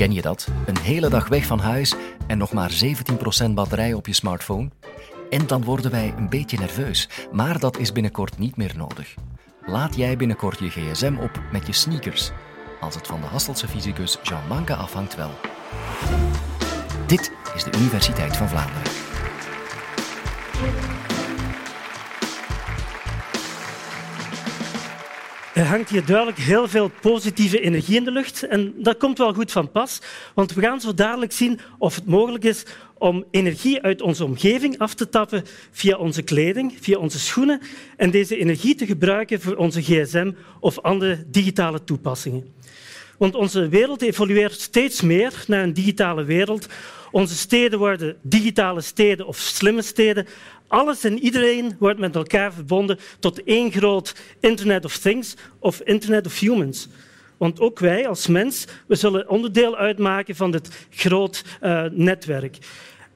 Ken je dat? Een hele dag weg van huis en nog maar 17% batterij op je smartphone? En dan worden wij een beetje nerveus, maar dat is binnenkort niet meer nodig. Laat jij binnenkort je gsm op met je sneakers. Als het van de Hasselse fysicus Jean Manka afhangt wel. Dit is de Universiteit van Vlaanderen. Er hangt hier duidelijk heel veel positieve energie in de lucht. En dat komt wel goed van pas, want we gaan zo dadelijk zien of het mogelijk is om energie uit onze omgeving af te tappen via onze kleding, via onze schoenen en deze energie te gebruiken voor onze gsm of andere digitale toepassingen. Want onze wereld evolueert steeds meer naar een digitale wereld. Onze steden worden digitale steden of slimme steden. Alles en iedereen wordt met elkaar verbonden tot één groot Internet of Things of Internet of Humans. Want ook wij als mens we zullen onderdeel uitmaken van dit groot uh, netwerk.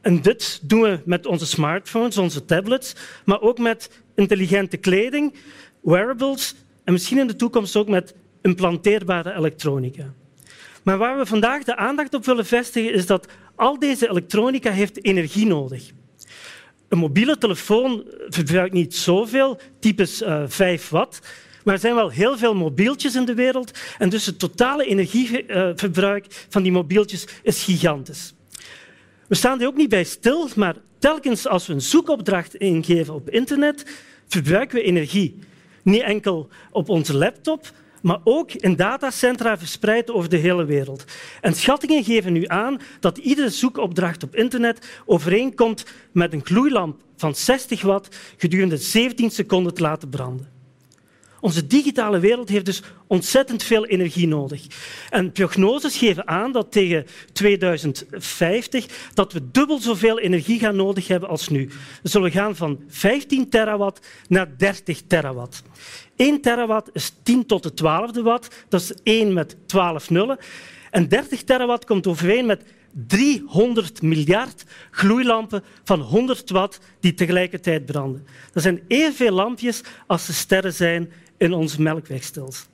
En dit doen we met onze smartphones, onze tablets, maar ook met intelligente kleding, wearables en misschien in de toekomst ook met implanteerbare elektronica. Maar waar we vandaag de aandacht op willen vestigen is dat al deze elektronica heeft energie nodig. Een mobiele telefoon verbruikt niet zoveel, typisch uh, eh, 5 watt. Maar er zijn wel heel veel mobieltjes in de wereld en dus het totale energieverbruik van die mobieltjes is gigantisch. We staan er ook niet bij stil, maar telkens als we een zoekopdracht ingeven op internet, verbruiken we energie. Niet enkel op onze laptop, maar ook in datacentra verspreid over de hele wereld. En schattingen geven nu aan dat iedere zoekopdracht op internet overeenkomt met een gloeilamp van 60 watt gedurende 17 seconden te laten branden. Onze digitale wereld heeft dus ontzettend veel energie nodig. En prognoses geven aan dat tegen 2050 dat we dubbel zoveel energie gaan nodig hebben als nu. We zullen gaan van 15 terawatt naar 30 terawatt. 1 terawatt is 10 tot de 12e watt, dat is 1 met 12 nullen. En 30 terawatt komt overeen met 300 miljard gloeilampen van 100 watt die tegelijkertijd branden. Dat zijn evenveel lampjes als de sterren zijn in ons melkwegstelsel.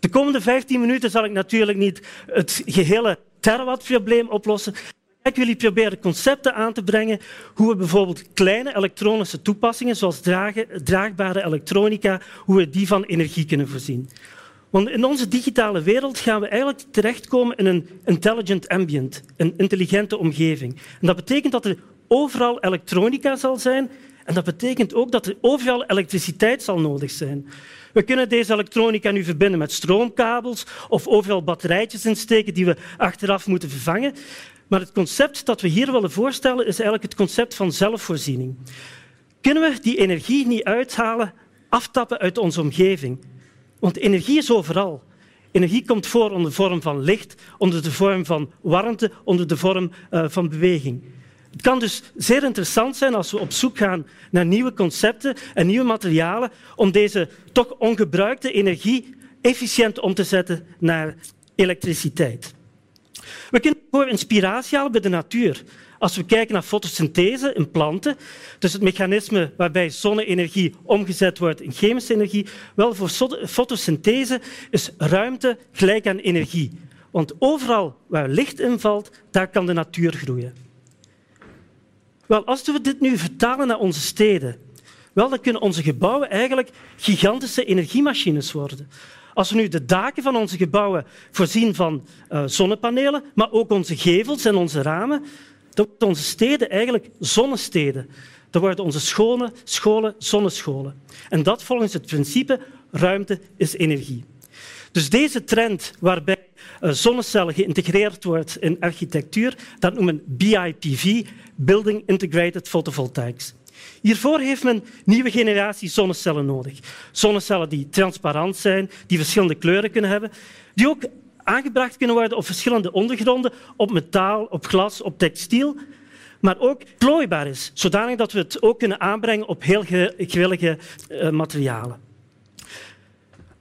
De komende 15 minuten zal ik natuurlijk niet het gehele terawattprobleem oplossen. Ik jullie proberen concepten aan te brengen hoe we bijvoorbeeld kleine elektronische toepassingen, zoals draagbare elektronica, hoe we die van energie kunnen voorzien. Want in onze digitale wereld gaan we eigenlijk terechtkomen in een intelligent ambient, een intelligente omgeving. En dat betekent dat er overal elektronica zal zijn en dat betekent ook dat er overal elektriciteit zal nodig zijn. We kunnen deze elektronica nu verbinden met stroomkabels of overal batterijtjes insteken die we achteraf moeten vervangen. Maar het concept dat we hier willen voorstellen is eigenlijk het concept van zelfvoorziening. Kunnen we die energie niet uithalen, aftappen uit onze omgeving? Want energie is overal. Energie komt voor onder de vorm van licht, onder de vorm van warmte, onder de vorm uh, van beweging. Het kan dus zeer interessant zijn als we op zoek gaan naar nieuwe concepten en nieuwe materialen om deze toch ongebruikte energie efficiënt om te zetten naar elektriciteit. We kunnen voor inspiratie halen bij de natuur. Als we kijken naar fotosynthese in planten, dus het mechanisme waarbij zonne-energie omgezet wordt in chemische energie, wel voor fotosynthese is ruimte gelijk aan energie. Want overal waar licht invalt, daar kan de natuur groeien. Wel, als we dit nu vertalen naar onze steden, wel, dan kunnen onze gebouwen eigenlijk gigantische energiemachines worden. Als we nu de daken van onze gebouwen voorzien van uh, zonnepanelen, maar ook onze gevels en onze ramen, dan worden onze steden eigenlijk zonnesteden. Dan worden onze scholen, scholen zonnescholen. En dat volgens het principe ruimte is energie. Dus deze trend waarbij zonnecellen geïntegreerd wordt in architectuur, dat noemen BIPV, Building Integrated Photovoltaics. Hiervoor heeft men nieuwe generatie zonnecellen nodig. Zonnecellen die transparant zijn, die verschillende kleuren kunnen hebben, die ook aangebracht kunnen worden op verschillende ondergronden, op metaal, op glas, op textiel, maar ook plooibaar is, zodanig dat we het ook kunnen aanbrengen op heel gewillige uh, materialen.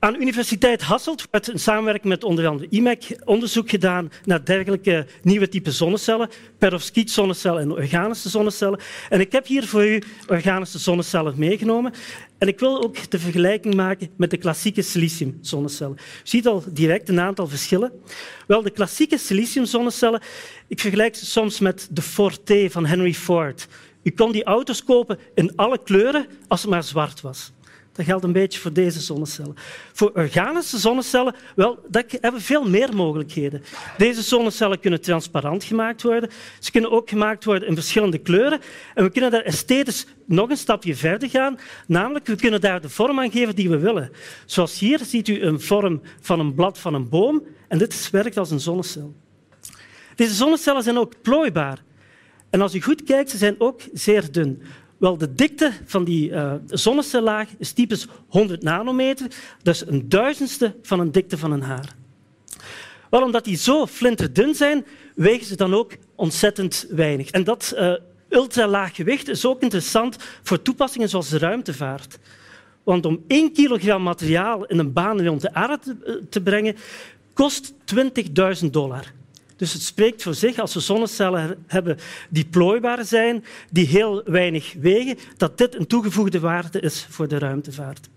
Aan de Universiteit Hasselt wordt in samenwerking met onder andere IMEC onderzoek gedaan naar dergelijke nieuwe typen zonnecellen, perovskiet-zonnecellen en organische zonnecellen. En ik heb hier voor u organische zonnecellen meegenomen. En ik wil ook de vergelijking maken met de klassieke siliciumzonnecellen. U ziet al direct een aantal verschillen. Wel, de klassieke siliciumzonnecellen, ik vergelijk ze soms met de Forte van Henry Ford. U kon die auto's kopen in alle kleuren als het maar zwart was. Dat geldt een beetje voor deze zonnecellen. Voor organische zonnecellen wel, dat hebben veel meer mogelijkheden. Deze zonnecellen kunnen transparant gemaakt worden. Ze kunnen ook gemaakt worden in verschillende kleuren. En we kunnen daar esthetisch nog een stapje verder gaan. Namelijk, we kunnen daar de vorm aan geven die we willen. Zoals hier ziet u een vorm van een blad van een boom. En dit werkt als een zonnecel. Deze zonnecellen zijn ook plooibaar. En als u goed kijkt, ze zijn ook zeer dun. Wel, de dikte van die uh, zonnecellaag is typisch 100 nanometer, dus een duizendste van een dikte van een haar. Wel, omdat die zo flinterdun zijn, wegen ze dan ook ontzettend weinig. En dat uh, ultralaag gewicht is ook interessant voor toepassingen zoals de ruimtevaart. Want om 1 kilogram materiaal in een baan rond de aarde te, eh, te brengen, kost 20.000 dollar. Dus het spreekt voor zich als we zonnecellen hebben die plooibaar zijn, die heel weinig wegen, dat dit een toegevoegde waarde is voor de ruimtevaart.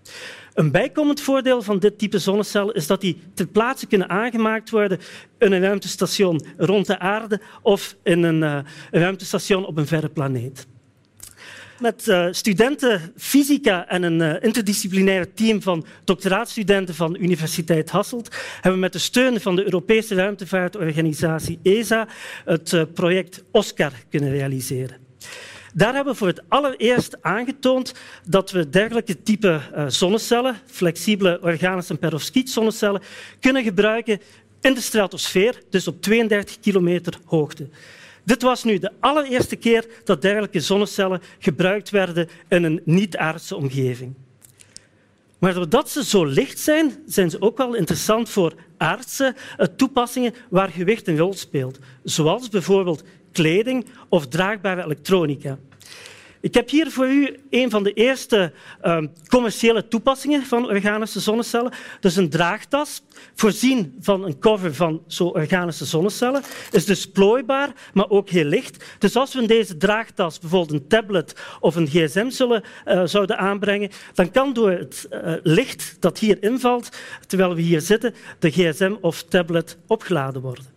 Een bijkomend voordeel van dit type zonnecel is dat die ter plaatse kunnen aangemaakt worden in een ruimtestation rond de aarde of in een, uh, een ruimtestation op een verre planeet. Met uh, studenten fysica en een uh, interdisciplinair team van doctoraatstudenten van Universiteit Hasselt hebben we met de steun van de Europese ruimtevaartorganisatie ESA het uh, project OSCAR kunnen realiseren. Daar hebben we voor het allereerst aangetoond dat we dergelijke type zonnecellen, flexibele organische en perovskiet-zonnecellen, kunnen gebruiken in de stratosfeer, dus op 32 kilometer hoogte. Dit was nu de allereerste keer dat dergelijke zonnecellen gebruikt werden in een niet-aardse omgeving. Maar doordat ze zo licht zijn, zijn ze ook wel interessant voor aardse eh, toepassingen waar gewicht een rol speelt, zoals bijvoorbeeld kleding of draagbare elektronica. Ik heb hier voor u een van de eerste uh, commerciële toepassingen van organische zonnecellen. Dus een draagtas, voorzien van een cover van zo organische zonnecellen. Is dus plooibaar, maar ook heel licht. Dus als we in deze draagtas bijvoorbeeld een tablet of een gsm zullen, uh, zouden aanbrengen, dan kan door het uh, licht dat hier invalt, terwijl we hier zitten, de gsm of tablet opgeladen worden.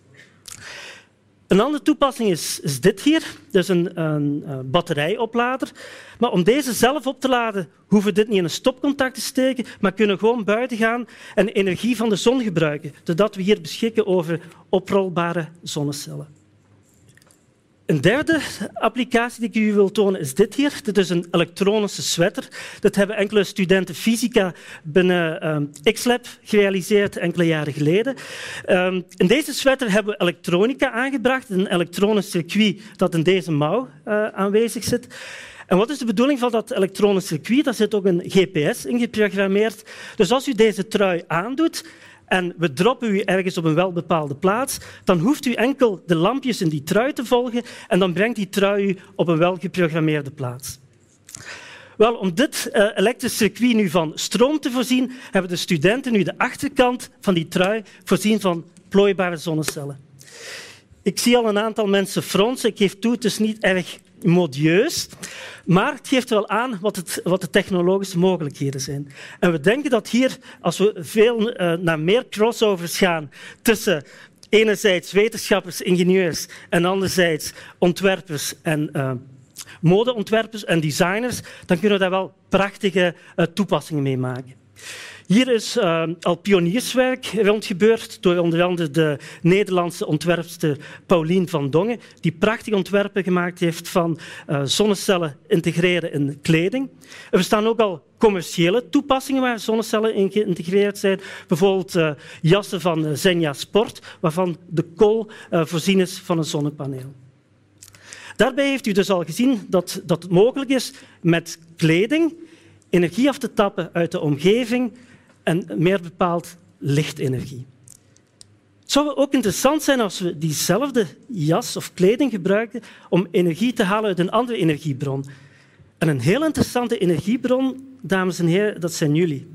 Een andere toepassing is, is dit hier, dus een, een, een, batterijoplader. Maar om deze zelf op te laden, hoeven we dit niet in een stopcontact te steken, maar kunnen gewoon buiten gaan en energie van de zon gebruiken, zodat we hier beschikken over oprolbare zonnecellen. Een derde applicatie die ik u wil tonen is dit hier. Dit is een elektronische sweater. Dat hebben enkele studenten fysica binnen um, X-Lab gerealiseerd enkele jaren geleden. Um, in deze sweater hebben we elektronica aangebracht, een elektronisch circuit dat in deze mouw uh, aanwezig zit. En wat is de bedoeling van dat elektronisch circuit? Daar zit ook een GPS in geprogrammeerd. Dus als u deze trui aandoet, en we droppen u ergens op een welbepaalde plaats, dan hoeft u enkel de lampjes in die trui te volgen en dan brengt die trui u op een welgeprogrammeerde plaats. Wel, om dit uh, elektrisch circuit nu van stroom te voorzien, hebben de studenten nu de achterkant van die trui voorzien van plooibare zonnecellen. Ik zie al een aantal mensen fronsen. Ik geef toe, het is niet erg modieus, maar het geeft wel aan wat, het, wat, de technologische mogelijkheden zijn. En we denken dat hier, als we veel uh, naar meer crossovers gaan tussen enerzijds wetenschappers, ingenieurs en anderzijds ontwerpers en uh, modeontwerpers en designers, dan kunnen we daar wel prachtige uh, toepassingen mee maken. Hier is uh, al pionierswerk rondgebeurd door onder andere de Nederlandse ontwerpster Paulien van Dongen, die prachtige ontwerpen gemaakt heeft van uh, zonnecellen integreren in kleding. Er bestaan ook al commerciële toepassingen waar zonnecellen in geïntegreerd zijn. Bijvoorbeeld uh, jassen van Zenja Sport, waarvan de kool voorzien is van een zonnepaneel. Daarbij heeft u dus al gezien dat, dat mogelijk is met kleding energie af te tappen uit de omgeving en meer bepaald lichtenergie. Het zou ook interessant zijn als we diezelfde jas of kleding gebruikten om energie te halen uit een andere energiebron. En een heel interessante energiebron, dames en heren, dat zijn jullie.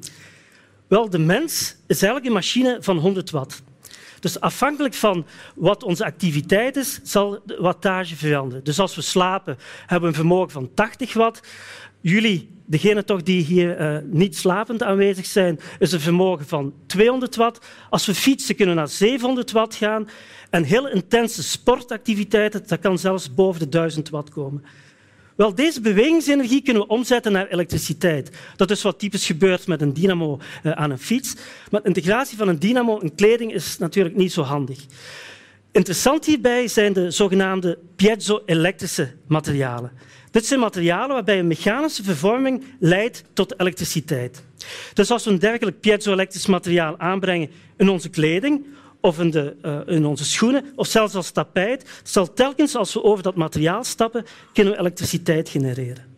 Wel, de mens is eigenlijk een machine van 100 watt. Dus afhankelijk van wat onze activiteit is, zal de wattage veranderen. Dus als we slapen, hebben we een vermogen van 80 watt. Jullie, degenen toch die hier uh, niet slapend aanwezig zijn, is een vermogen van 200 watt. Als we fietsen, kunnen we naar 700 watt gaan. En heel intense sportactiviteiten, dat kan zelfs boven de 1000 watt komen. Wel, deze bewegingsenergie kunnen we omzetten naar elektriciteit. Dat is wat typisch gebeurt met een dynamo uh, aan een fiets. Maar integratie van een dynamo in kleding is natuurlijk niet zo handig. Interessant hierbij zijn de zogenaamde piezo-elektrische materialen. Dit zijn materialen waarbij een mechanische vervorming leidt tot elektriciteit. Dus als we een dergelijk piezo-elektrisch materiaal aanbrengen in onze kleding of in, de, uh, in, onze schoenen, of zelfs als tapijt, zal telkens als we over dat materiaal stappen, kunnen we elektriciteit genereren.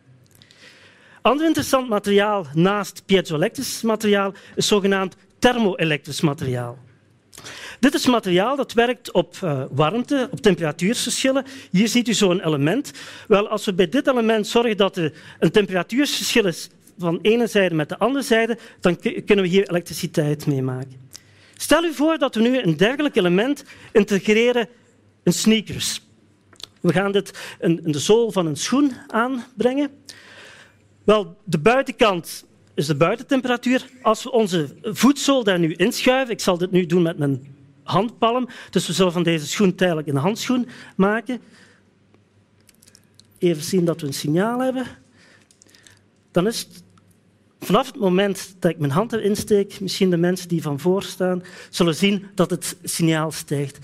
Ander interessant materiaal naast piezoelektrisch materiaal is zogenaamd thermoelektrisch materiaal. Dit is materiaal dat werkt op uh, warmte, op temperatuurverschillen. Hier ziet u zo'n element. Wel, als we bij dit element zorgen dat er een temperatuurverschil is van de ene zijde met de andere zijde, dan kunnen we hier elektriciteit mee maken. Stel u voor dat we nu een dergelijk element integreren in sneakers. We gaan dit in de zool van een schoen aanbrengen. Wel, de buitenkant is de buitentemperatuur. Als we onze voetzool daar nu inschuiven, ik zal dit nu doen met mijn handpalm, dus we zullen van deze schoen tijdelijk een handschoen maken. Even zien dat we een signaal hebben. Dan is Vanaf het moment dat ik mijn hand erin steek, misschien de mensen die van voor staan, zullen zien dat het signaal stijgt.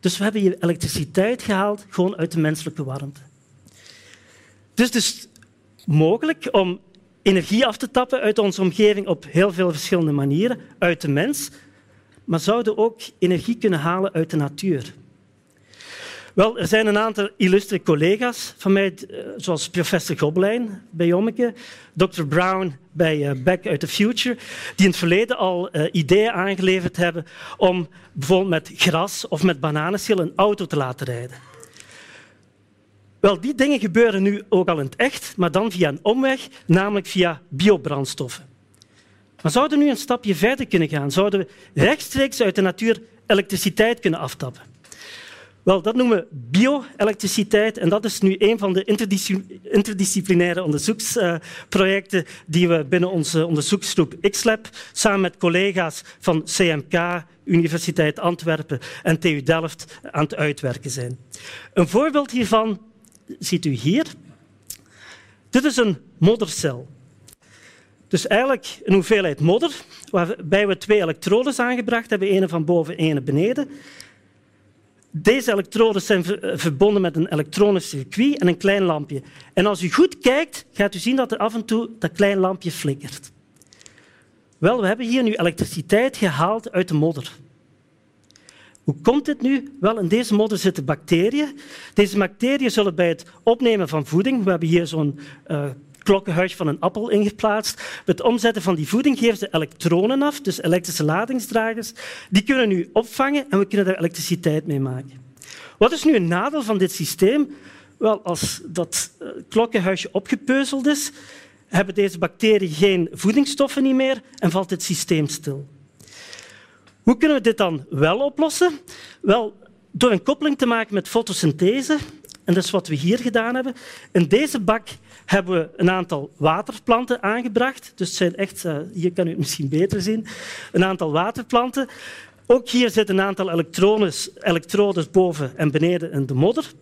Dus we hebben hier elektriciteit gehaald gewoon uit de menselijke warmte. Het is dus mogelijk om energie af te tappen uit onze omgeving op heel veel verschillende manieren, uit de mens, maar zouden ook energie kunnen halen uit de natuur. Wel, er zijn een aantal illustre collega's van mij, eh, zoals professor Gobelijn bij Jommeke, Dr. Brown bij eh, Back uit the Future, die in het verleden al uh, ideeën aangeleverd hebben om bijvoorbeeld met gras of met bananenschil een auto te laten rijden. Wel, die dingen gebeuren nu ook al in het echt, maar dan via een omweg, namelijk via biobrandstoffen. Maar zouden we nu een stapje verder kunnen gaan? Zouden we rechtstreeks uit de natuur elektriciteit kunnen aftappen? Wel, dat noemen we bio-elektriciteit en dat is nu een van de interdisciplinaire onderzoeksprojecten die we binnen onze onderzoeksgroep XLab samen met collega's van CMK, Universiteit Antwerpen en TU Delft aan het uitwerken zijn. Een voorbeeld hiervan ziet u hier. Dit is een moddercel. Dus eigenlijk een hoeveelheid modder, waarbij we twee elektrodes aangebracht hebben, ene van boven en ene beneden. Deze elektroden zijn verbonden met een elektronisch circuit en een klein lampje. En als u goed kijkt, gaat u zien dat er af en toe dat klein lampje flikkert. Wel, we hebben hier nu elektriciteit gehaald uit de modder. Hoe komt dit nu? Wel, in deze modder zitten bacteriën. Deze bacteriën zullen bij het opnemen van voeding, we hebben hier zo'n uh, klokkenhuis van een appel ingeplaatst. Het omzetten van die voeding geven ze elektronen af, dus elektrische ladingsdragers. Die kunnen nu opvangen en we kunnen daar elektriciteit mee maken. Wat is nu een nadeel van dit systeem? Wel, als dat eh, klokkenhuisje opgepeuzeld is, hebben deze bacteriën geen voedingsstoffen niet meer en valt het systeem stil. Hoe kunnen we dit dan wel oplossen? Wel, door een koppeling te maken met fotosynthese. En dat is wat we hier gedaan hebben. In deze bak hebben we een aantal waterplanten aangebracht. Dus zijn echt, eh, hier kan u het misschien beter zien, een aantal waterplanten. Ook hier zitten een aantal elektrodes boven en beneden in de modder.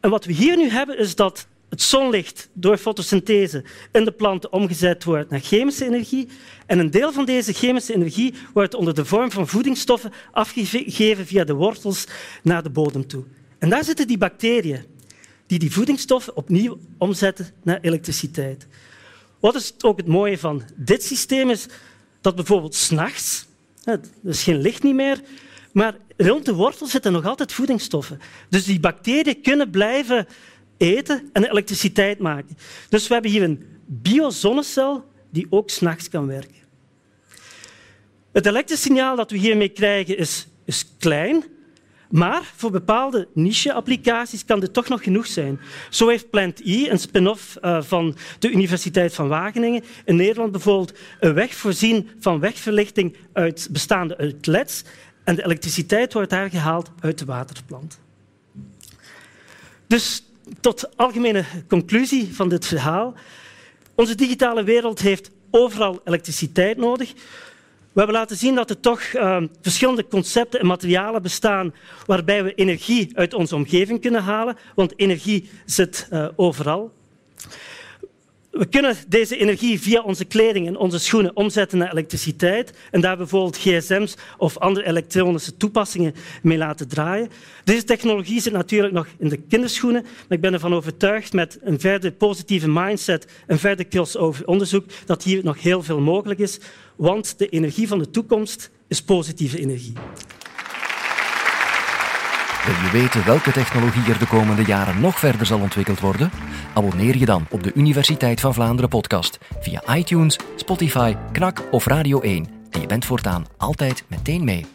En wat we hier nu hebben, is dat het zonlicht door fotosynthese in de planten omgezet wordt naar chemische energie. En een deel van deze chemische energie wordt onder de vorm van voedingsstoffen afgegeven via de wortels naar de bodem toe. En daar zitten die bacteriën die die voedingsstoffen opnieuw omzetten naar elektriciteit. Wat is ook het mooie van dit systeem is dat bijvoorbeeld s'nachts, er is geen licht niet meer, maar rond de wortel zitten nog altijd voedingsstoffen. Dus die bacteriën kunnen blijven eten en elektriciteit maken. Dus we hebben hier een biozonnecel die ook s'nachts kan werken. Het elektrische signaal dat we hiermee krijgen is, is klein, Maar voor bepaalde niche-applicaties kan dit toch nog genoeg zijn. Zo heeft Plant E, een spin-off uh, van de Universiteit van Wageningen, in Nederland bijvoorbeeld een weg voorzien van wegverlichting uit bestaande uit LED's en de elektriciteit wordt daar gehaald uit de waterplant. Dus tot algemene conclusie van dit verhaal. Onze digitale wereld heeft overal elektriciteit nodig. We hebben laten zien dat er toch uh, verschillende concepten en materialen bestaan waarbij we energie uit onze omgeving kunnen halen, want energie zit uh, overal. We kunnen deze energie via onze kleding en onze schoenen omzetten naar elektriciteit en daar bijvoorbeeld gsm's of andere elektronische toepassingen mee laten draaien. Deze technologie zit natuurlijk nog in de kinderschoenen, maar ik ben ervan overtuigd met een verder positieve mindset en verder crossover onderzoek dat hier nog heel veel mogelijk is, want de energie van de toekomst is positieve energie. Wil je weten welke technologie er de komende jaren nog verder zal ontwikkeld worden? Abonneer je dan op de Universiteit van Vlaanderen podcast via iTunes, Spotify, Knak of Radio 1. En je bent voortaan altijd meteen mee.